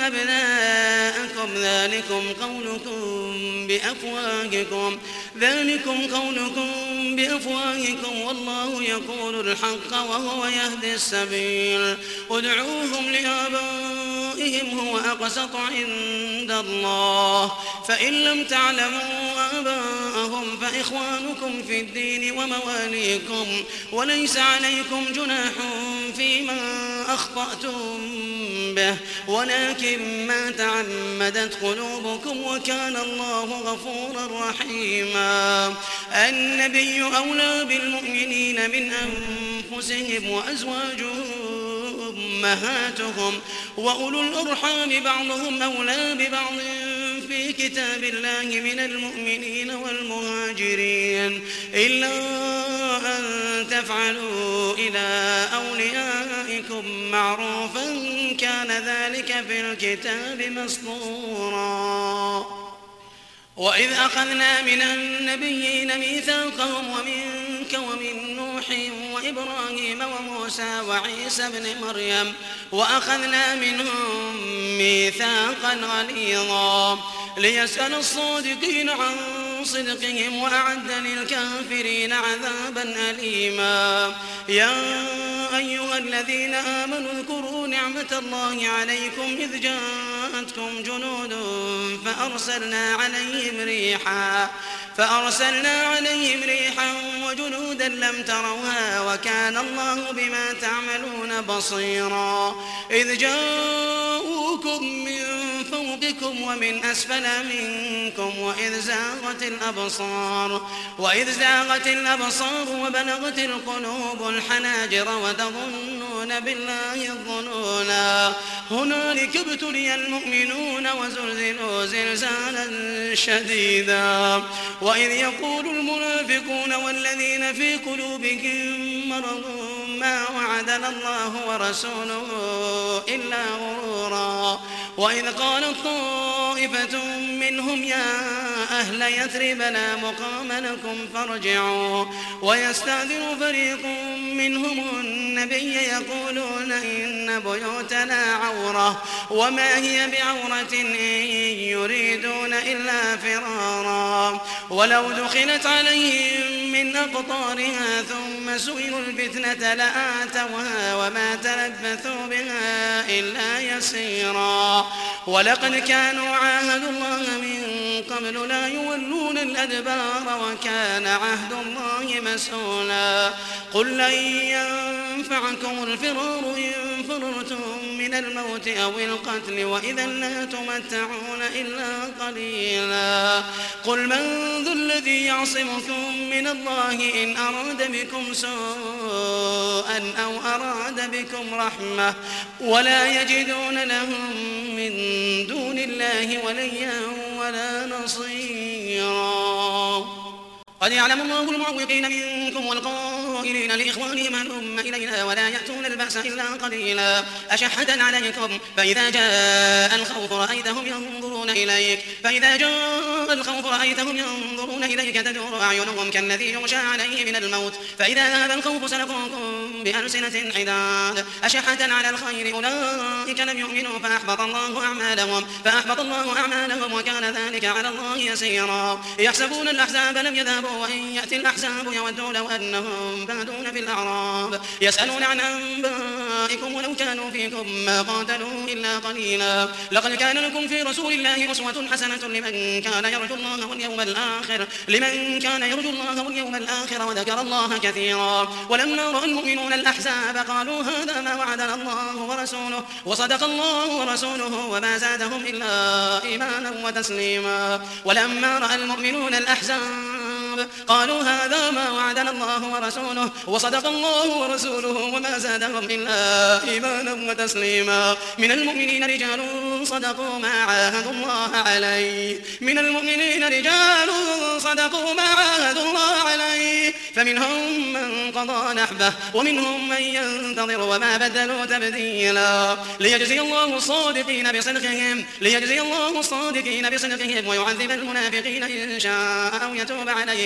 أبناءكم ذلكم قولكم بأفواهكم ذلكم قولكم بأفواهكم. والله يقول الحق وهو يهدي السبيل. ادعوهم لآبائهم هو أقسط عند الله. فإن لم تعلموا آباءهم فإخوانكم في الدين ومواليكم. وليس عليكم جناح فيما أخطأتم به. ولكن ما تعمدت قلوبكم وكان الله غفورا رحيما. النبي أولى بالمؤمنين من أنفسهم وأزواجهم أمهاتهم وأولو الأرحام بعضهم أولى ببعض في كتاب الله من المؤمنين والمهاجرين. إلا أن تفعلوا إلى أوليائكم معروفا كان ذلك في الكتاب مسطورا. وإذ أخذنا من النبيين ميثاقهم ومنك ومن نوح وإبراهيم وموسى وعيسى بن مريم وأخذنا منهم ميثاقا غليظا ليسأل الصادقين عن صدقهم وأعد للكافرين عذابا أليما. يا أيها الذين آمنوا اذكروا نعمة الله عليكم إذ جاءتكم جنود فأرسلنا عليهم ريحا فأرسلنا عليهم ريحا وجنودا لم تروها وكان الله بما تعملون بصيرا. إذ جاءوكم من فوقكم ومن أسفل منكم وإذ زاغت الأبصار وإذ زاغت الأبصار وبلغت القلوب الحناجر وتظنون بالله الظنونا. هنالك ابتلي المؤمنون وزلزلوا زلزالا شديدا. وإذ يقول المنافقون والذين في قلوبهم مرض ما وعدنا الله ورسوله إلا غرورا. وإذ قالت طائفة منهم يا أهل يثرب لا مقام لكم فارجعوا. ويستأذن فريق منهم النبي يقولون إن بيوتنا عورة. وما هي بعورة إن يريدون إلا فرارا. ولو دخلت عليهم من أقطارها ثم سئلوا الفتنة لآتوها وما تلبثوا بها إلا يسيرا. ولقد كانوا عاهدوا الله من قبل لا يولون الأدبار وكان عهد الله مسؤولا. قل لن ينفعكم الفرار إن فررتم من الموت أو القتل وإذا لا تمتعون إلا قليلا. قل من ذو الذي يعصمكم من الله إن أراد بكم سوءا أو أراد بكم رحمة ولا يجدون لهم من دون الله وليا ولا نصيرا. قد يعلم الله المعوقين منكم والقائلين لإخوانهم هلم إلينا ولا يأتون البأس إلا قليلا. أشحة عليكم؟ فإذا جاء الخوف رأيتهم ينظرون إليك. فإذا جاء الخوف رأيتهم ينظرون إليك تدور أعينهم كالذي يغشى عليه من الموت. فإذا ذهب الخوف سلقوكم بألسنة حداد أشحة على الخير أولئك لم يؤمنوا فأحبط الله أعمالهم فأحبط الله أعمالهم وكان ذلك على الله يسيرا. يحسبون الأحزاب لم يذهبوا وإن يأتي الأحزاب يودوا لو أنهم بادون في الأعراب. يسألون عن أنبائكم ولو كانوا فيكم ما قاتلوا إلا قليلا. لقد كان لكم في رسول الله أسوة حسنة لمن كان يرجو الله واليوم الآخر لمن كان يرجو الله واليوم الآخر وذكر الله كثيرا. ولما رأى المؤمنون الأحزاب قالوا هذا ما وعدنا الله ورسوله وصدق الله ورسوله وما زادهم إلا إيمانا وتسليما ولما رأى المؤمنون الأحزاب قالوا هذا ما وعدنا الله ورسوله وصدق الله ورسوله وما زادهم إلا إيمانا وتسليما. من المؤمنين رجال صدقوا ما عاهدوا الله عليه. من المؤمنين رجال صدقوا ما عاهدوا الله عليه. فمنهم من قضى نحبه ومنهم من ينتظر وما بدلوا تبديلا. ليجزي الله الصادقين بصدقهم ليجزي الله الصادقين بصدقهم ويعذب المنافقين إن شاء أو يتوب عليهم.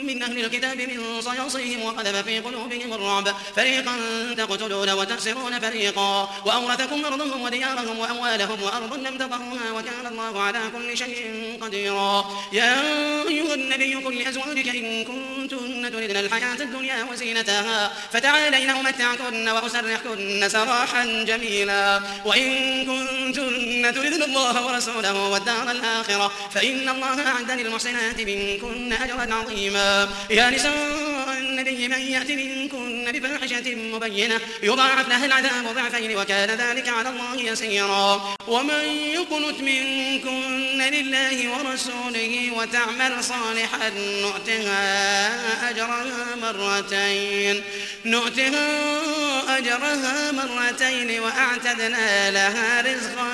من أهل الكتاب من صياصيهم وقذف في قلوبهم الرعب. فريقا تقتلون وتأسرون فريقا. وأورثكم أرضهم وديارهم وأموالهم وأرضا لم تطروها وكان الله على كل شيء قديرا. يا أيها النبي قل لأزواجك إن كنتن تردن الحياة الدنيا وزينتها. فتعالين أمتعكن وأسرحكن سراحا جميلا. وإن كنتن تردن الله ورسوله والدار الآخرة فإن الله أعد للمحسنات منكن أجرا عظيما. يا نساء النبي من يأت منكن بفاحشة مبينة يضاعف لها العذاب ضعفين وكان ذلك على الله يسيرا. ومن يقنت منكن لله ورسوله وتعمل صالحا نؤتها أجرها مرتين. نؤتها أجرها مرتين وأعتدنا لها رزقا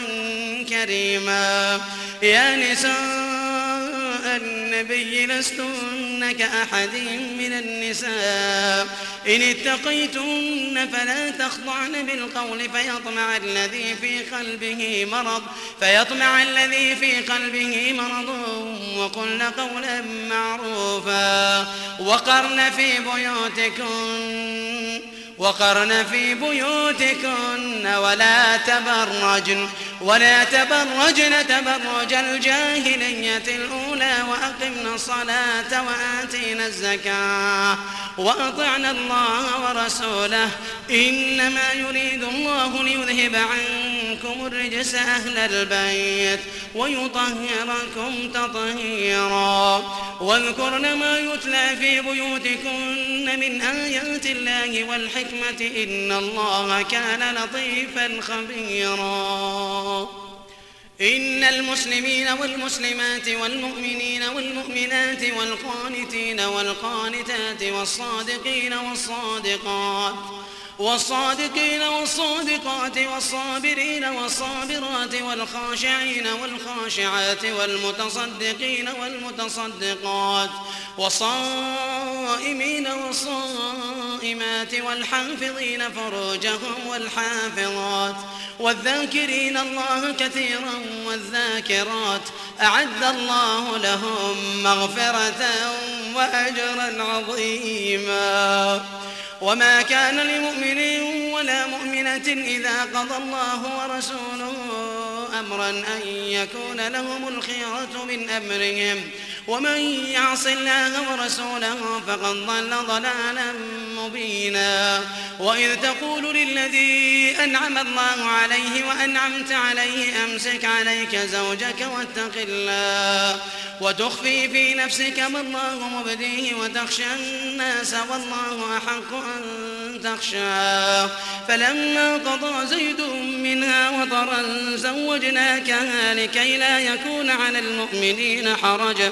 كريما. يا نساء النبي لستن كأحد من النساء. إن اتقيتن فلا تخضعن بالقول فيطمع الذي في قلبه مرض فيطمع الذي في قلبه مرض. وقلن قولا معروفا وقرن في بيوتكن. وقرن في بيوتكن ولا تبرجن ولا تبرجن تبرج الجاهلية الأولى وأقمنا الصلاة وآتينا الزكاة وأطعنا الله ورسوله. إنما يريد الله ليذهب عنكم الرجس أهل البيت ويطهركم تطهيرا. واذكرن ما يتلى في بيوتكن من آيات الله والحكمة إن الله كان لطيفا خبيرا. إن المسلمين والمسلمات والمؤمنين والمؤمنات والقانتين والقانتات والصادقين والصادقات والصادقين والصادقات والصابرين والصابرات والخاشعين والخاشعات والمتصدقين والمتصدقات والصائمين والصائمات والحافظين فروجهم والحافظات والذاكرين الله كثيرا والذاكرات أعد الله لهم مغفرة وأجرا عظيما وما كان لمؤمن ولا مؤمنة إذا قضى الله ورسوله أمرا أن يكون لهم الخيرة من أمرهم. ومن يعص الله ورسوله فقد ضل ضلالا مبينا. وإذ تقول للذي أنعم الله عليه وأنعمت عليه أمسك عليك زوجك واتق الله وتخفي في نفسك ما الله مبديه وتخشى الناس والله أحق أن تخشى فلما قضى زيد منها وطرا زوجناكها لكي لا يكون على المؤمنين حرج.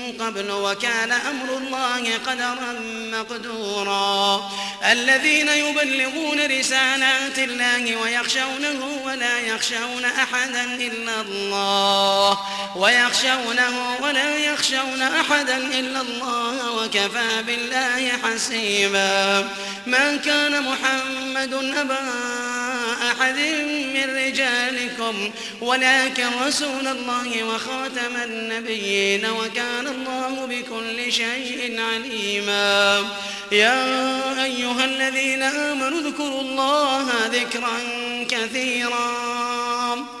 قبل وكان أمر الله قدرا مقدورا. الذين يبلغون رسالات الله ويخشونه ولا يخشون أحدا إلا الله ويخشونه ولا يخشون أحدا إلا الله وكفى بالله حسيبا. ما كان محمد أبا أحد من رجالكم ولكن رسول الله وخاتم النبيين وكان الله بكل شيء عليما. يا أيها الذين آمنوا اذكروا الله ذكرا كثيرا.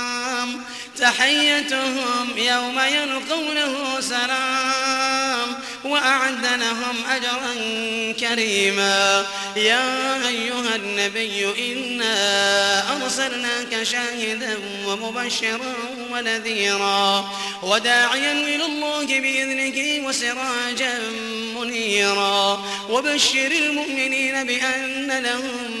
تحيتهم يوم يلقونه سلام وأعد لهم أجرا كريما. يا أيها النبي إنا أرسلناك شاهدا ومبشرا ونذيرا وداعيا إلى الله بإذنه وسراجا منيرا. وبشر المؤمنين بأن لهم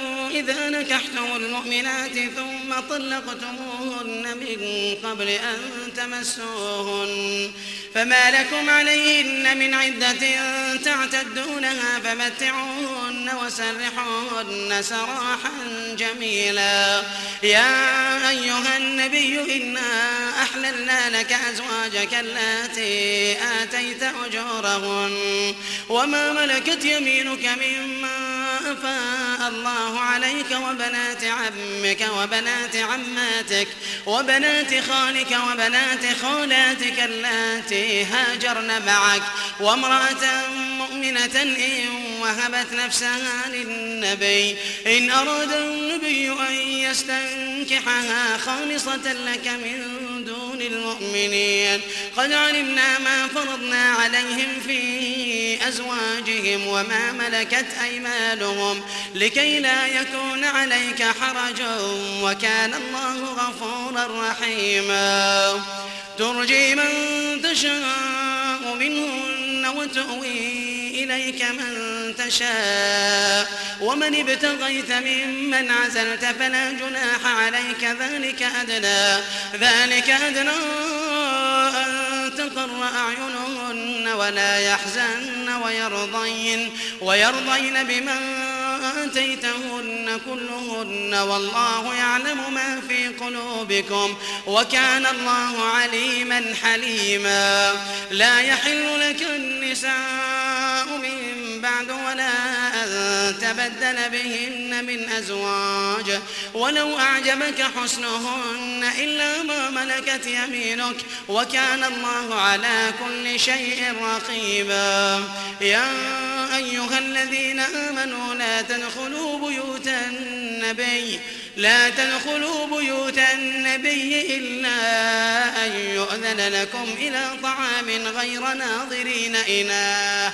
إذا نكحتم المؤمنات ثم طلقتموهن من قبل أن تمسوهن فما لكم عليهن من عدة تعتدونها فمتعوهن وسرحوهن سراحا جميلا. يا أيها النبي إنا أحللنا لك أزواجك التي آتيت أجورهن وما ملكت يمينك مما أفاء الله عليك وبنات عمك وبنات عماتك وبنات خالك وبنات خالاتك اللاتي هاجرن معك وامرأة مؤمنة إن وهبت نفسها للنبي إن أراد النبي أن يستنكحها خالصة لك من دون المؤمنين قد علمنا ما فرضنا عليهم في أزواجهم وما ملكت أيمانهم لكي لا يكون عليك حرج وكان الله غفورا رحيما. ترجي من تشاء منهن وتؤوي إليك من تشاء. ومن ابتغيت ممن عزلت فلا جناح عليك ذلك أدنى ذلك أدنى أن تقر أعينهن ولا يحزن ويرضين ويرضين بمن آتيتهن كلهن والله يعلم ما في قلوبكم وكان الله عليما حليما لا يحل لك النساء من بعد ولا تبدل بهن من أزواج. ولو أعجبك حسنهن إلا ما ملكت يمينك. وكان الله على كل شيء رقيبا. يا أيها الذين آمنوا لا تدخلوا بيوت النبي. لا تدخلوا بيوت النبي إلا أن يؤذن لكم إلى طعام غير ناظرين إناه.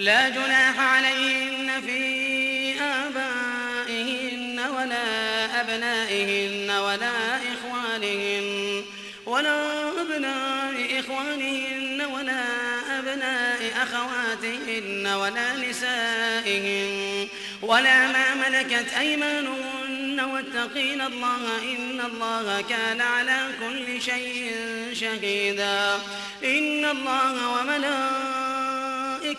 لا جناح عليهن في آبائهن ولا أبنائهن ولا إخوانهن ولا أبناء إخوانهن ولا أبناء أخواتهن ولا نسائهن ولا ما ملكت أيمانهن واتقين الله إن الله كان على كل شيء شهيدا إن الله وملائكته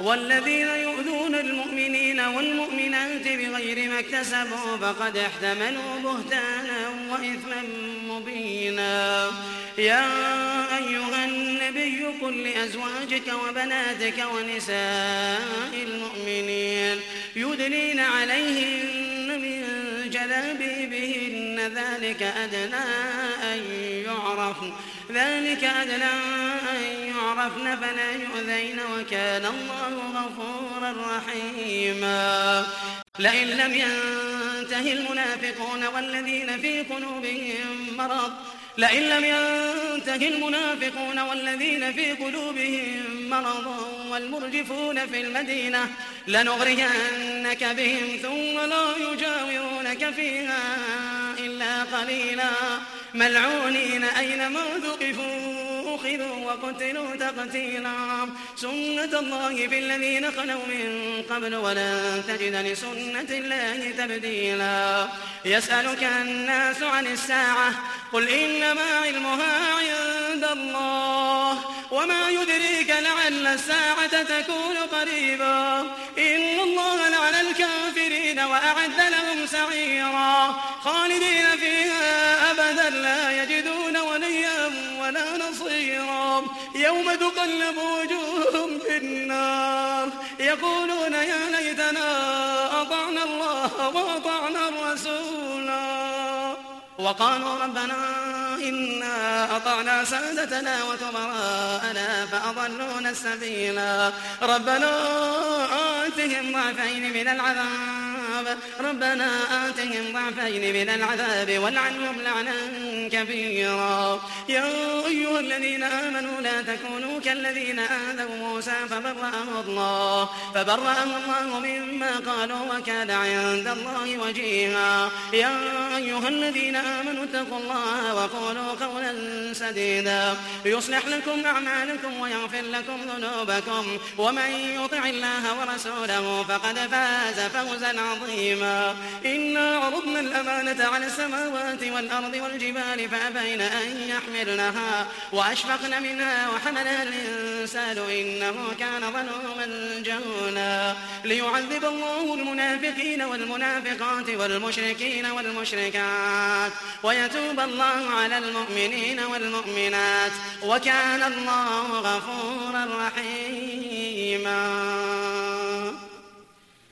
والذين يؤذون المؤمنين والمؤمنات بغير ما اكتسبوا فقد احتملوا بهتانا وإثما مبينا. يا أيها النبي قل لأزواجك وبناتك ونساء المؤمنين يدلين عليهن من جلابيبهن ذلك أدنى أن يعرفن. ذلك أدنى أن يعرفن فلا يؤذين وكان الله غفورا رحيما. لئن لم ينته المنافقون والذين في قلوبهم مرض لئن لم ينته المنافقون والذين في قلوبهم مرض والمرجفون في المدينة لنغرينك بهم ثم لا يجاورونك فيها إلا قليلا. ملعونين أينما ثقفوا أخذوا وقتلوا تقتيلا. سنة الله في الذين خلوا من قبل ولن تجد لسنة الله تبديلا. يسألك الناس عن الساعة قل إنما علمها عند الله. وما يدريك لعل الساعة تكون قريبا. إن الله لعن الكافرين وأعد لهم سعيرا. خالدين فيها أبدا لا يجدون وليا ولا نصيرا. يوم تقلب وجوههم في النار يقولون يا ليتنا أطعنا الله وأطعنا الرسولا وقالوا ربنا إنا أطعنا سادتنا وكبراءنا فأضلونا السبيلا. ربنا آتهم ضعفين من العذاب ربنا آتهم ضعفين من العذاب والعنهم لعنا كبيرا. يا أيها الذين آمنوا لا تكونوا كالذين آذوا موسى فبرأه الله. فبرأه الله مما قالوا وكان عند الله وجيها. يا أيها الذين آمنوا اتقوا الله وقولوا قولا سديدا. يصلح لكم أعمالكم ويغفر لكم ذنوبكم. ومن يطع الله ورسوله فقد فاز فوزا عظيما. إنا عرضنا الأمانة على السماوات والأرض والجبال فأبين أن يحملنها وأشفقن منها وحملها الإنسان إنه كان ظلوما جهولا. ليعذب الله المنافقين والمنافقات والمشركين والمشركات ويتوب الله على المؤمنين والمؤمنات. وكان الله غفورا رحيما.